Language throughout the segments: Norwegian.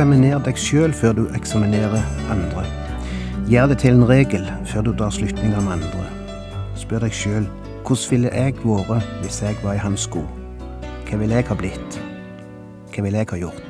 Eksaminer deg sjøl før du eksaminerer andre. Gjør det til en regel før du drar slutning om andre. Spør deg sjøl hvordan ville jeg vært hvis jeg var i hans sko? Hva ville jeg ha blitt? Hva ville jeg ha gjort?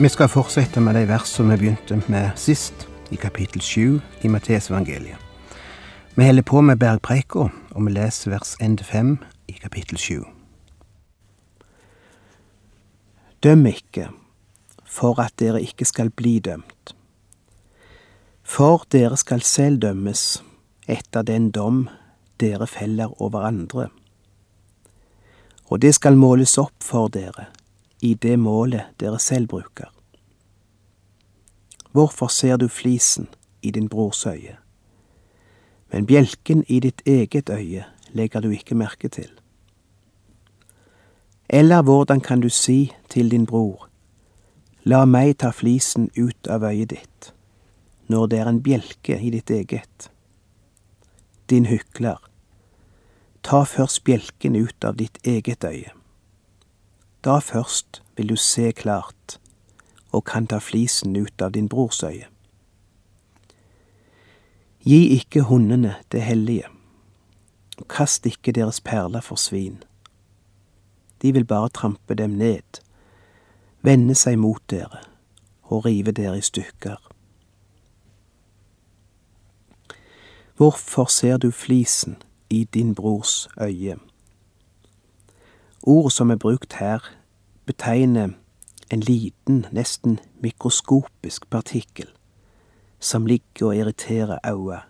Vi skal fortsette med de versene vi begynte med sist, i kapittel 7 i Mattesevangeliet. Vi holder på med bergpreika, og vi leser vers 1-5 i kapittel 7. Døm ikke, for at dere ikke skal bli dømt. For dere skal selv dømmes etter den dom dere feller over andre. Og det skal måles opp for dere i det målet dere selv bruker. Hvorfor ser du flisen i din brors øye, men bjelken i ditt eget øye legger du ikke merke til? Eller hvordan kan du si til din bror, la meg ta flisen ut av øyet ditt, når det er en bjelke i ditt eget? Din hykler, ta først bjelken ut av ditt eget øye. Da først vil du se klart og kan ta flisen ut av din brors øye. Gi ikke hundene det hellige, og kast ikke deres perler for svin. De vil bare trampe dem ned, vende seg mot dere og rive dere i stykker. Hvorfor ser du flisen i din brors øye? Ordet som er brukt her, betegner en liten, nesten mikroskopisk partikkel som ligger og irriterer øyet.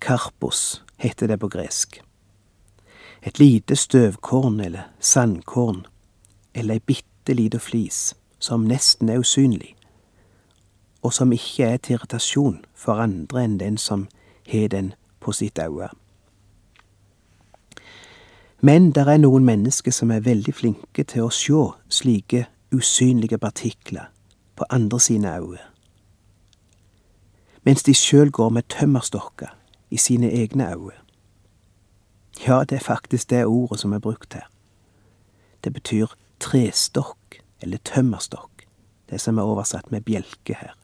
Karpos heter det på gresk. Et lite støvkorn eller sandkorn, eller ei bitte lita flis som nesten er usynlig, og som ikke er til irritasjon for andre enn den som har den på sitt øye. Men det er noen mennesker som er veldig flinke til å sjå slike usynlige partikler på andre sine øyne, mens de sjøl går med tømmerstokker i sine egne øyne. Ja, det er faktisk det ordet som er brukt her. Det betyr trestokk eller tømmerstokk, det som er oversatt med bjelke her.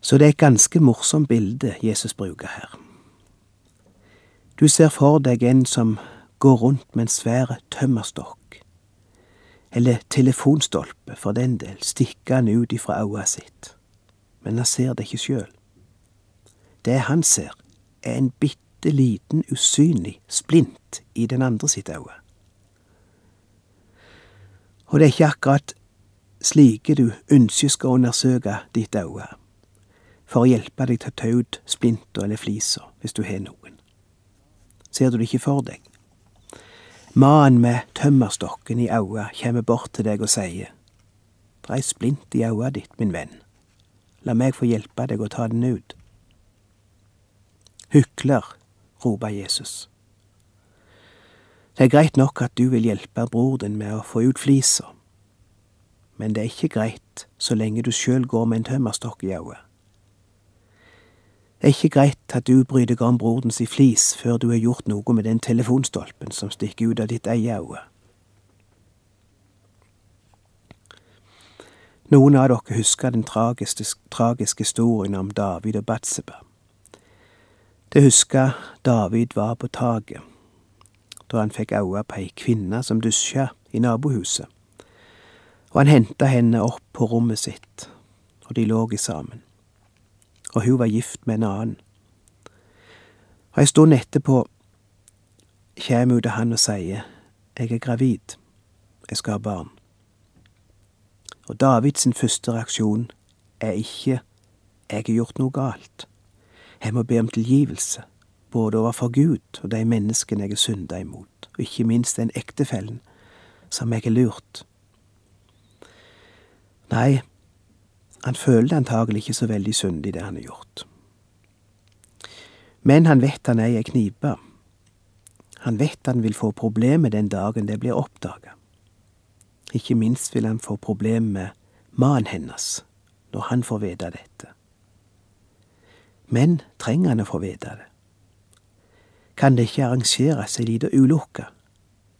Så det er et ganske morsomt bilde Jesus bruker her. Du ser for deg en som går rundt med en svær tømmerstokk, eller telefonstolpe for den del, stikkende ut ifra øyet sitt, men han ser det ikke sjøl. Det han ser, er en bitte liten, usynlig splint i den andre sitt øye. Og det er ikke akkurat slike du ønsker skal undersøke ditt øye, for å hjelpe deg til å ta ut splinter eller fliser, hvis du har noen. Ser du det ikke for deg? Mannen med tømmerstokken i øyet kjem bort til deg og sier, Det er ei splint i øyet ditt, min venn. La meg få hjelpe deg å ta den ut. Hykler, roper Jesus. Det er greit nok at du vil hjelpe bror din med å få ut flisa, men det er ikke greit så lenge du sjøl går med en tømmerstokk i øyet. Det er ikke greit at du bryr deg om broren si flis før du har gjort noe med den telefonstolpen som stikker ut av ditt eget øye. Noen av dere husker den tragiske, tragiske historien om David og Batseba. Det husker David var på taket da han fikk øye på ei kvinne som dusja i nabohuset, og han henta henne opp på rommet sitt, og de lå sammen og hun var gift med en annen. Og ei stund etterpå kommer hun til han og sier, Jeg er gravid, jeg skal ha barn. Og Davids første reaksjon er ikke Jeg har gjort noe galt. Jeg må be om tilgivelse, både overfor Gud og de menneskene jeg er synda imot, og ikke minst den ektefellen som jeg har lurt. Nei, han føler antagelig ikke så veldig syndig, det han har gjort. Men han vet han er i ei knipe. Han vet han vil få problemer den dagen det blir oppdaga. Ikke minst vil han få problemer med mannen hennes når han får vite dette. Men trenger han å få vite det? Kan det ikke arrangeres ei lita ulykke,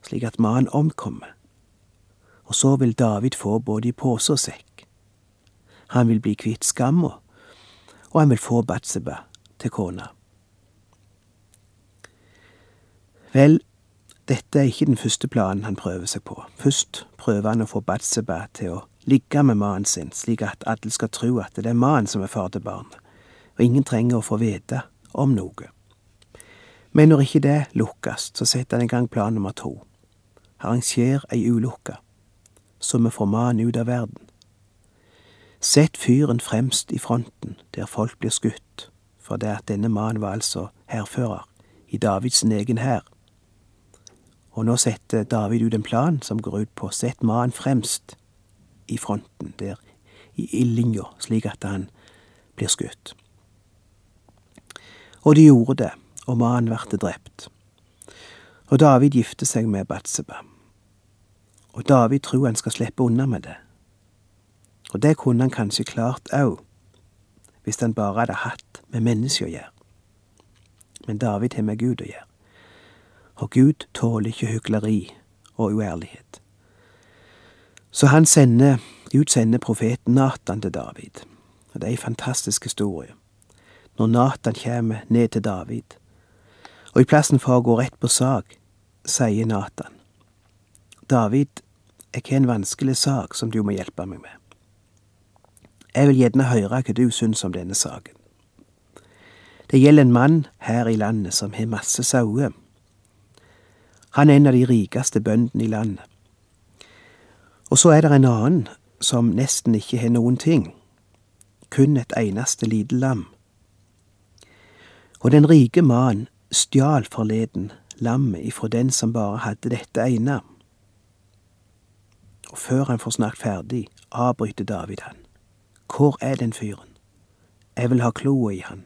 slik at mannen omkommer? Og så vil David få både i pose og sekk. Han vil bli kvitt skamma, og han vil få Batseba til kona. Vel, dette er ikke den første planen han prøver seg på. Først prøver han å få Batseba til å ligge med mannen sin, slik at alle skal tro at det er mannen som er far til barnet, og ingen trenger å få vite om noe. Men når ikke det lukkes, så setter han i gang plan nummer to. Arranger ei ulykke, så vi får mannen ut av verden. Sett fyren fremst i fronten, der folk blir skutt, for det at denne mannen var altså hærfører i Davids egen hær. Og nå setter David ut en plan som går ut på sett mannen fremst i fronten, der i ildlinja, slik at han blir skutt. Og de gjorde det, og mannen ble drept. Og David gifter seg med Batseba. Og David tror han skal slippe unna med det. Og det kunne han kanskje klart òg, hvis han bare hadde hatt med mennesker å gjøre. Men David har med Gud å gjøre. Og Gud tåler ikke hykleri og uærlighet. Så han sender, Gud sender profeten Natan til David. Og det er ei fantastisk historie. Når Natan kommer ned til David, og i plassen for å gå rett på sak, sier Natan, David, jeg har en vanskelig sak som du må hjelpe meg med. Jeg vil gjerne høre hva du syns om denne saken. Det gjelder en mann her i landet som har masse sauer. Han er en av de rikeste bøndene i landet. Og så er det en annen som nesten ikke har noen ting, kun et eneste lite lam. Og den rike mannen stjal forleden lammet ifra den som bare hadde dette ene. Og før han får snakket ferdig, avbryter David han. Hvor er den fyren? Jeg vil ha kloa i han.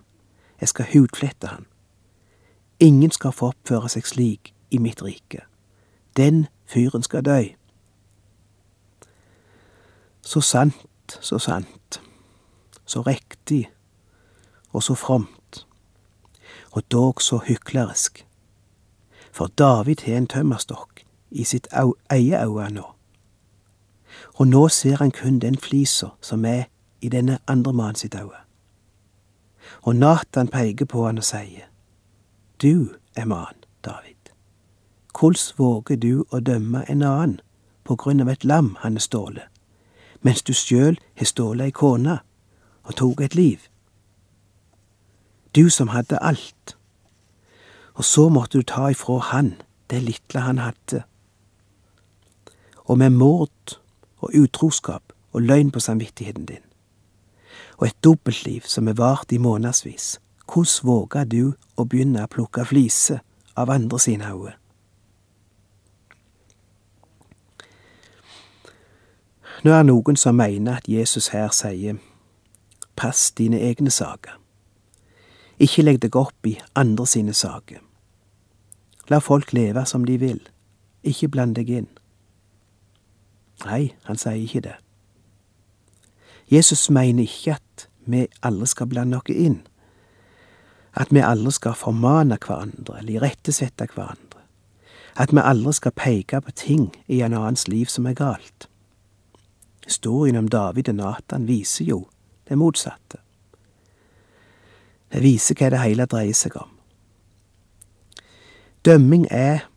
Jeg skal hudflette han. Ingen skal få oppføre seg slik i mitt rike. Den fyren skal dø. Så sant, så sant. Så riktig og så fromt. Og dog så hyklerisk. For David har en tømmerstokk i sitt eie øye nå. Og nå ser han kun den flisa som er i denne andre mannen sitt øye. Og Natan peker på han og sier, Du er mannen, David. Hvordan våger du å dømme en annen på grunn av et lam han er stjålet, mens du sjøl har stjålet ei kone og tok et liv. Du som hadde alt. Og så måtte du ta ifra han det lille han hadde. Og med mord og utroskap og løgn på samvittigheten din. Og et dobbeltliv som er vart i månedsvis. Hvordan våger du å begynne å plukke fliser av andre sine øyne? Nå er det noen som mener at Jesus her sier pass dine egne saker. Ikke legg deg opp i andre sine saker. La folk leve som de vil, ikke bland deg inn. Nei, han sier ikke det. Jesus mener ikke at vi alle skal blande oss inn, at vi alle skal formane hverandre eller irettesette hverandre, at vi alle skal peke på ting i en annens liv som er galt. Historien om David og Nathan viser jo det motsatte. Det viser hva det hele dreier seg om. Dømming er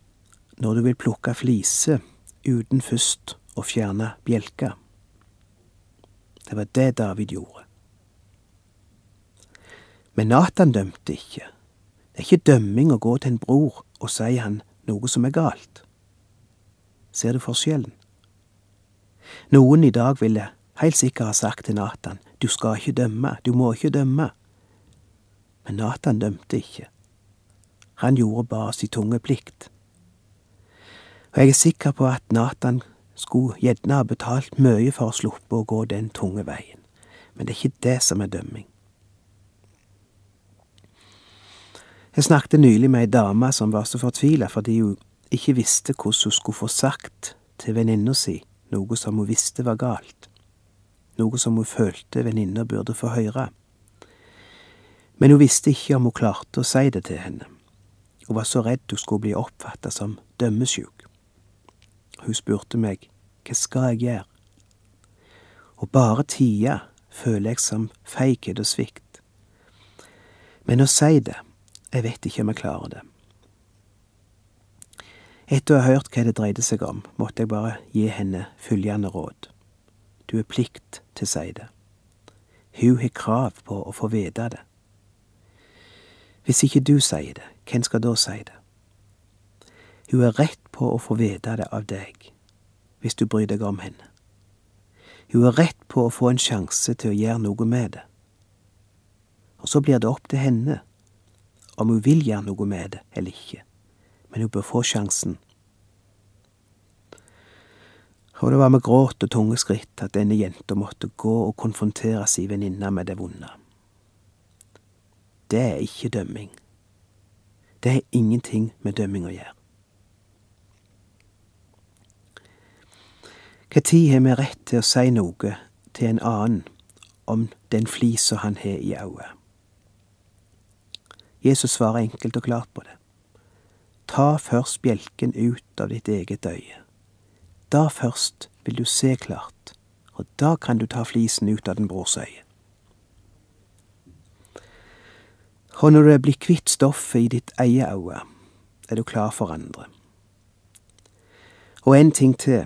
når du vil plukke fliser uten først å fjerne bjelka. Det var det David gjorde. Men Natan dømte ikke. Det er ikke dømming å gå til en bror og si han noe som er galt. Ser du forskjellen? Noen i dag ville helt sikkert ha sagt til Nathan, du skal ikke dømme, du må ikke dømme. Men Nathan dømte ikke. Han gjorde bare sin tunge plikt. Og jeg er sikker på at Nathan skulle gjerne ha betalt mye for å sluppe å gå den tunge veien, men det er ikke det som er dømming. Jeg snakket nylig med ei dame som var så fortvila fordi hun ikke visste hvordan hun skulle få sagt til venninna si noe som hun visste var galt, noe som hun følte venninna burde få høre. Men hun visste ikke om hun klarte å si det til henne. Hun var så redd hun skulle bli oppfattet som dømmesjuk. Hun spurte meg hva skal jeg gjøre? Og bare tida føler jeg som feighet og svikt. Men å si det, jeg vet ikke om jeg klarer det. Etter å ha hørt hva det dreide seg om, måtte jeg bare gi henne følgende råd. Du er plikt til å si det. Hun har krav på å få vite det. Hvis ikke du sier det, hvem skal da si det? Hun er rett på å få vite det av deg, hvis du bryr deg om henne. Hun er rett på å få en sjanse til å gjøre noe med det. Og så blir det opp til henne om hun vil gjøre noe med det eller ikke, men hun bør få sjansen. Og det var med gråt og tunge skritt at denne jenta måtte gå og konfrontere si venninne med det vonde. Det er ikke dømming. Det har ingenting med dømming å gjøre. Når har vi rett til å si noe til en annen om den flisa han har i øyet? Jesus svarer enkelt og klart på det. Ta først bjelken ut av ditt eget øye. Da først vil du se klart, og da kan du ta flisen ut av den brors øye. Og når du blitt kvitt stoffet i ditt eget øye, er du klar for andre. Og en ting til,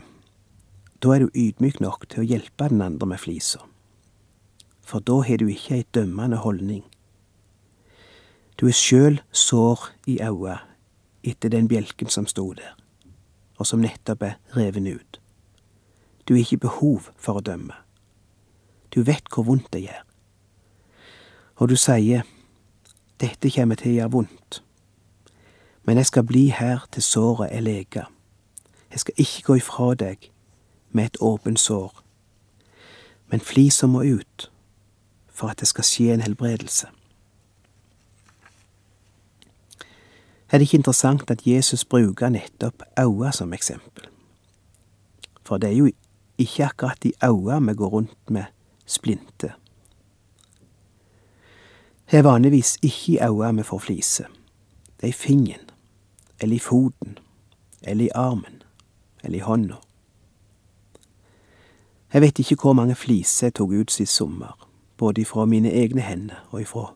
da er du ydmyk nok til å hjelpe den andre med flisa. For da har du ikke ei dømmende holdning du er sjøl sår i øyet etter den bjelken som sto der, og som nettopp er reven ut. Du har ikke behov for å dømme. Du vet hvor vondt det gjør. Og du sier, dette kommer til å gjøre vondt, men jeg skal bli her til såret er leka. Jeg skal ikke gå ifra deg med et åpent sår, men flisa må ut for at det skal skje en helbredelse. Er det ikke interessant at Jesus bruker nettopp øyne som eksempel. For det er jo ikke akkurat i øynene vi går rundt med splinte. Det er vanligvis ikke i øynene vi får flise. Det er i fingeren, eller i foten, eller i armen, eller i hånda. Jeg vet ikke hvor mange fliser jeg tok ut sist sommer, både ifra mine egne hender og ifra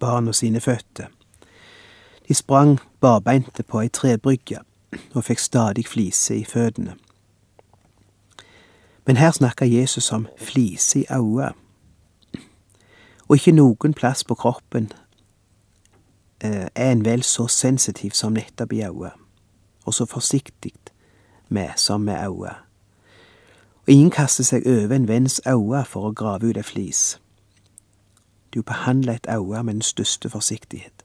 barna sine føtter de sprang barbeinte på ei trebrygge og fikk stadig flise i føttene. Men her snakker Jesus om flise i øyet, og ikke noen plass på kroppen eh, er en vel så sensitiv som nettopp i øyet, og så forsiktig med som med øyet. Og ingen kaster seg over en venns øye for å grave ut ei flis. Du behandler et øye med den største forsiktighet.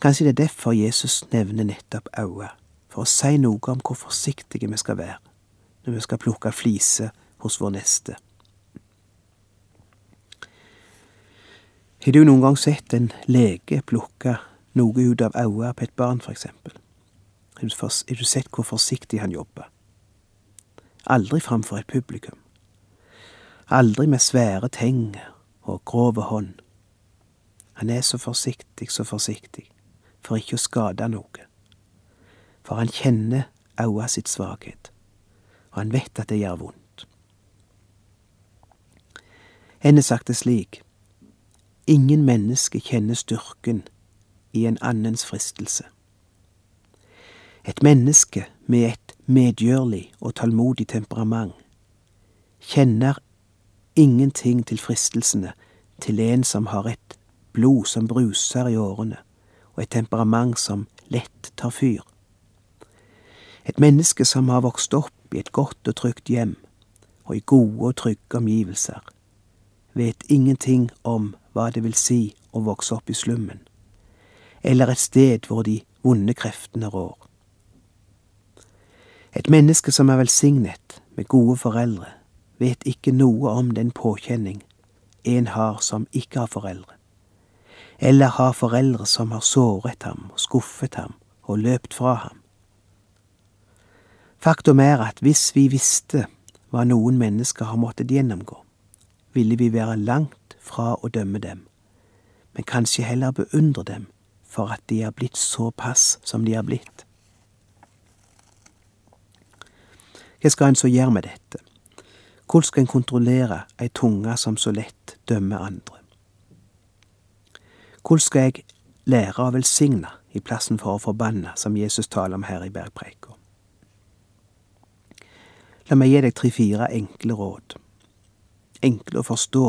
Kanskje det er derfor Jesus nevner nettopp øyet, for å si noe om hvor forsiktige vi skal være når vi skal plukke fliser hos vår neste. Har du noen gang sett en lege plukke noe ut av øyet på et barn, for eksempel? Har du sett hvor forsiktig han jobber? Aldri framfor et publikum. Aldri med svære tenger og grove hånd. Han er så forsiktig, så forsiktig for ikke å skade noe. For han kjenner aua sitt svakhet, og han vet at det gjør vondt. Henne sagt det slik, ingen menneske kjenner styrken i en annens fristelse. Et menneske med et medgjørlig og tålmodig temperament kjenner ingenting til fristelsene til en som har et blod som bruser i årene, og et temperament som lett tar fyr. Et menneske som har vokst opp i et godt og trygt hjem, og i gode og trygge omgivelser, vet ingenting om hva det vil si å vokse opp i slummen, eller et sted hvor de vonde kreftene rår. Et menneske som er velsignet med gode foreldre, vet ikke noe om den påkjenning en har som ikke har foreldre, eller har foreldre som har såret ham, skuffet ham og løpt fra ham. Faktum er at hvis vi visste hva noen mennesker har måttet gjennomgå, ville vi være langt fra å dømme dem, men kanskje heller beundre dem for at de er blitt såpass som de er blitt. Hva skal en så gjøre med dette? Hvordan skal en kontrollere ei tunge som så lett dømmer andre? Hvordan skal jeg lære å velsigne i plassen for å forbanne, som Jesus taler om her i bergpreika? La meg gi deg tre-fire enkle råd. Enkle å forstå,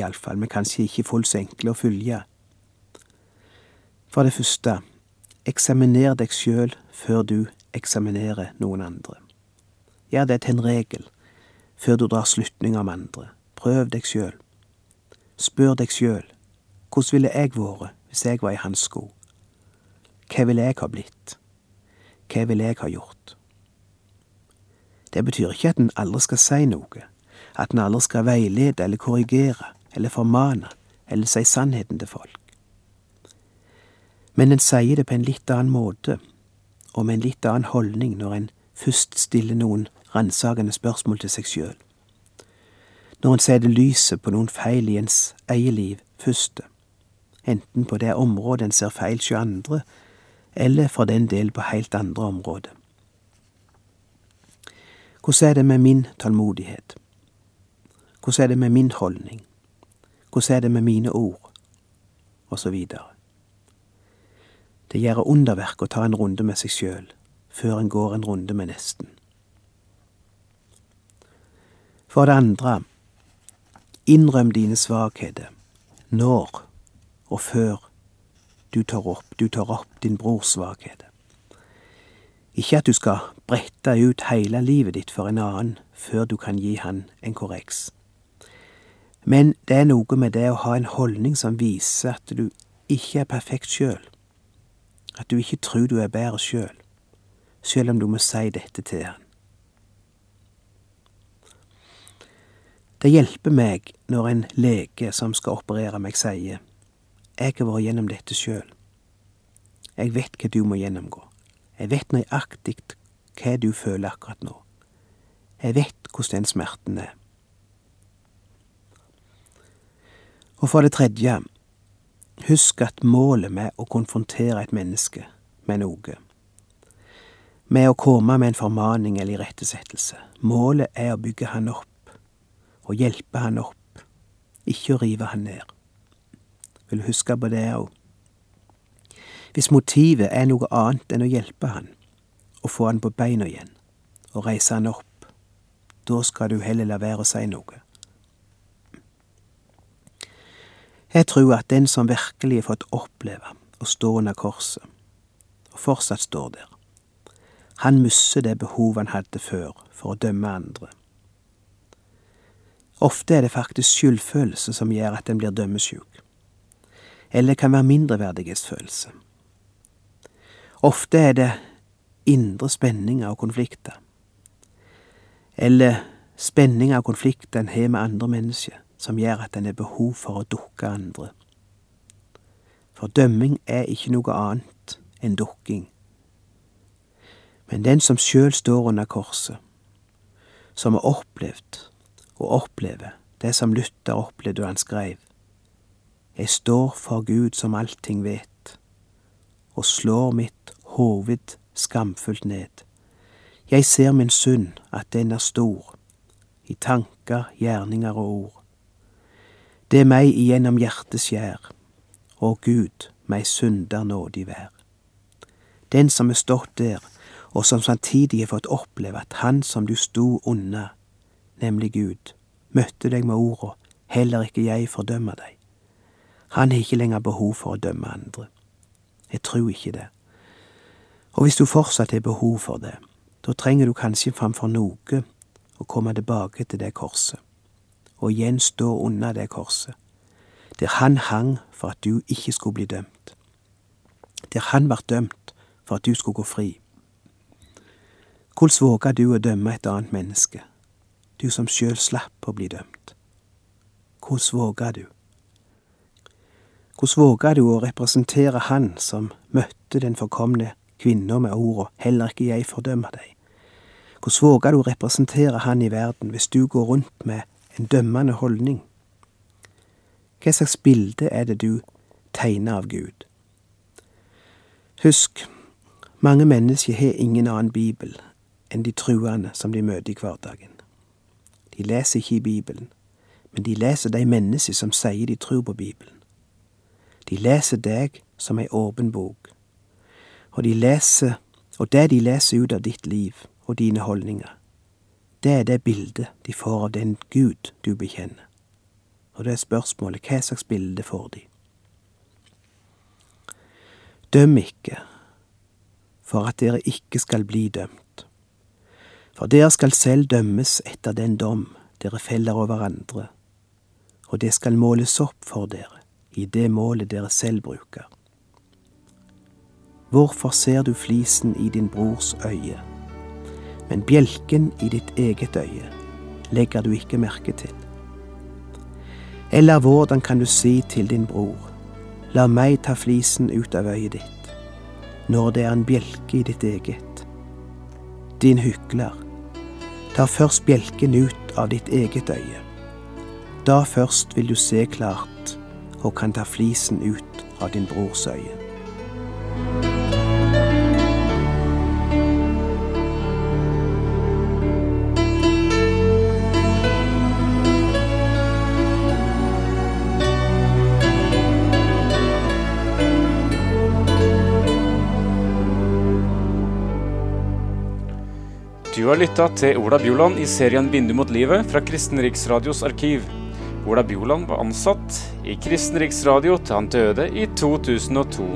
iallfall, men kanskje ikke fullt så enkle å følge. For det første, eksaminer deg sjøl før du eksaminerer noen andre. Gjør det til en regel før du drar slutning om andre. Prøv deg sjøl. Spør deg sjøl hvordan ville jeg vært hvis jeg var i hans sko? Hva ville jeg ha blitt? Hva ville jeg ha gjort? Det betyr ikke at en aldri skal si noe, at en aldri skal veilede eller korrigere eller formane eller si sannheten til folk. Men en sier det på en litt annen måte, og med en litt annen holdning når en først stiller noen ransakende spørsmål til seg sjøl. Når en setter lyset på noen feil i ens eget liv først, enten på det området en ser feil hos andre, eller for den del på helt andre områder. Hvordan er det med min tålmodighet? Hvordan er det med min holdning? Hvordan er det med mine ord? Og så videre. Det gjør underverk å ta en runde med seg sjøl før en går en runde med nesten. For det andre, innrøm dine svakheter når og før du tar opp, du tar opp din brors svakhet. Ikke at du skal brette ut hele livet ditt for en annen før du kan gi han en korreks. Men det er noe med det å ha en holdning som viser at du ikke er perfekt sjøl, at du ikke tror du er bedre sjøl, sjøl om du må si dette til han. Det hjelper meg når en lege som skal operere meg, sier jeg har vært gjennom dette sjøl. Jeg vet hva du må gjennomgå. Jeg vet nøyaktig hva du føler akkurat nå. Jeg vet hvordan den smerten er. Og for det tredje, husk at målet med å konfrontere et menneske med noe, med å komme med en formaning eller irettesettelse, målet er å bygge han opp og hjelpe han opp, ikke å rive han ned. Vil huske på det òg? Hvis motivet er noe annet enn å hjelpe han, og få han på beina igjen, og reise han opp, da skal du heller la være å si noe. Jeg tror at den som virkelig har fått oppleve å stå under korset, og fortsatt står der, han mister det behovet han hadde før for å dømme andre Ofte er det faktisk skyldfølelse som gjør at en blir dømmesjuk. Eller kan være mindreverdighetsfølelse. Ofte er det indre spenninger og konflikter. Eller spenninger og konflikter en har med andre mennesker, som gjør at en har behov for å dukke andre. For dømming er ikke noe annet enn dukking. Men den som sjøl står under korset, som har opplevd og oppleve det som Luther opplevde da han skrev. Jeg står for Gud som allting vet, og slår mitt hoved skamfullt ned. Jeg ser min synd, at den er stor, i tanker, gjerninger og ord. Det er meg igjennom hjertet skjær, og Gud, meg synder nådig vær. Den som er stått der, og som samtidig har fått oppleve at Han som du sto unna, nemlig Gud, møtte deg med orda Heller ikke jeg fordømmer deg. Han har ikke lenger behov for å dømme andre. Jeg tror ikke det. Og hvis du fortsatt har behov for det, da trenger du kanskje framfor noe å komme tilbake til det korset, og igjen stå under det korset, der han hang for at du ikke skulle bli dømt, der han ble dømt for at du skulle gå fri. Hvordan våger du å dømme et annet menneske, du som sjøl slapp å bli dømt? Hvordan våger du? Hvordan våga du å representere Han som møtte den forkomne kvinna med orda Heller ikke jeg fordømmer deg? Hvordan våga du å representere Han i verden hvis du går rundt med en dømmende holdning? Hva slags bilde er det du tegner av Gud? Husk, mange mennesker har ingen annen bibel enn de truende som de møter i hverdagen. De leser ikke i Bibelen, men de leser de mennesker som sier de tror på Bibelen. De leser deg som ei åpen bok, og de leser, og det de leser ut av ditt liv og dine holdninger, det er det bildet de får av den Gud du bekjenner. Og det er spørsmålet hva slags bilde får de? Døm ikke, for at dere ikke skal bli dømt. For dere skal selv dømmes etter den dom dere feller over andre, og det skal måles opp for dere i det målet dere selv bruker. Hvorfor ser du flisen i din brors øye, men bjelken i ditt eget øye legger du ikke merke til? Eller hvordan kan du si til din bror, la meg ta flisen ut av øyet ditt, når det er en bjelke i ditt eget? Din hykler, ta først bjelken ut av ditt eget øye. Da først vil du se klart og kan ta flisen ut av din brors øye. Du har lytta til Ola Bjoland i serien 'Vindu mot livet' fra Kristen Riksradios arkiv. Ola Bjoland var ansatt i Kristen Riksradio til han døde i 2002.